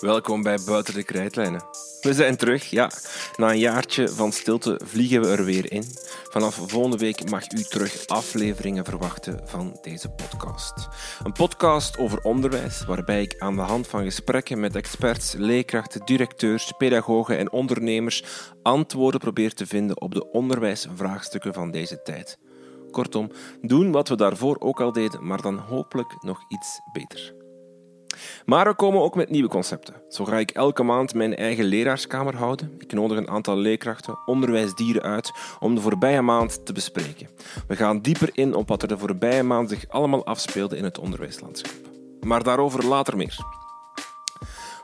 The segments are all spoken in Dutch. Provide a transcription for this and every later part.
Welkom bij Buiten de Krijtlijnen. We zijn terug, ja. Na een jaartje van stilte vliegen we er weer in. Vanaf volgende week mag u terug afleveringen verwachten van deze podcast. Een podcast over onderwijs, waarbij ik aan de hand van gesprekken met experts, leerkrachten, directeurs, pedagogen en ondernemers antwoorden probeer te vinden op de onderwijsvraagstukken van deze tijd. Kortom, doen wat we daarvoor ook al deden, maar dan hopelijk nog iets beter. Maar we komen ook met nieuwe concepten. Zo ga ik elke maand mijn eigen leraarskamer houden. Ik nodig een aantal leerkrachten, onderwijsdieren uit om de voorbije maand te bespreken. We gaan dieper in op wat er de voorbije maand zich allemaal afspeelde in het onderwijslandschap. Maar daarover later meer.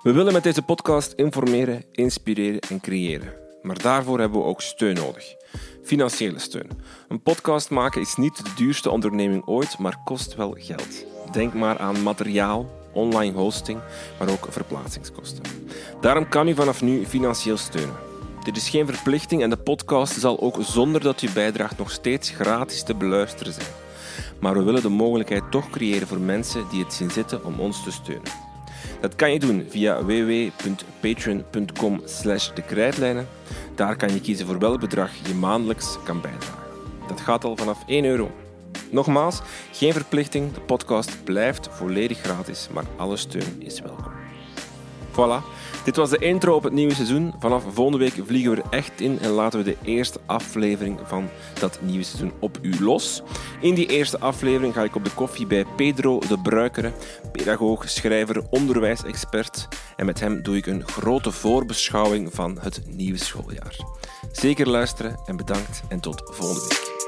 We willen met deze podcast informeren, inspireren en creëren. Maar daarvoor hebben we ook steun nodig. Financiële steun. Een podcast maken is niet de duurste onderneming ooit, maar kost wel geld. Denk maar aan materiaal, online hosting, maar ook verplaatsingskosten. Daarom kan u vanaf nu financieel steunen. Dit is geen verplichting en de podcast zal ook zonder dat u bijdraagt nog steeds gratis te beluisteren zijn. Maar we willen de mogelijkheid toch creëren voor mensen die het zien zitten om ons te steunen. Dat kan je doen via www.patreon.com slash de krijtlijnen. Daar kan je kiezen voor welk bedrag je maandelijks kan bijdragen. Dat gaat al vanaf 1 euro. Nogmaals, geen verplichting, de podcast blijft volledig gratis, maar alle steun is welkom. Voilà, dit was de intro op het nieuwe seizoen. Vanaf volgende week vliegen we er echt in en laten we de eerste aflevering van dat nieuwe seizoen op u los. In die eerste aflevering ga ik op de koffie bij Pedro de Bruikere, pedagoog, schrijver, onderwijsexpert. En met hem doe ik een grote voorbeschouwing van het nieuwe schooljaar. Zeker luisteren en bedankt en tot volgende week.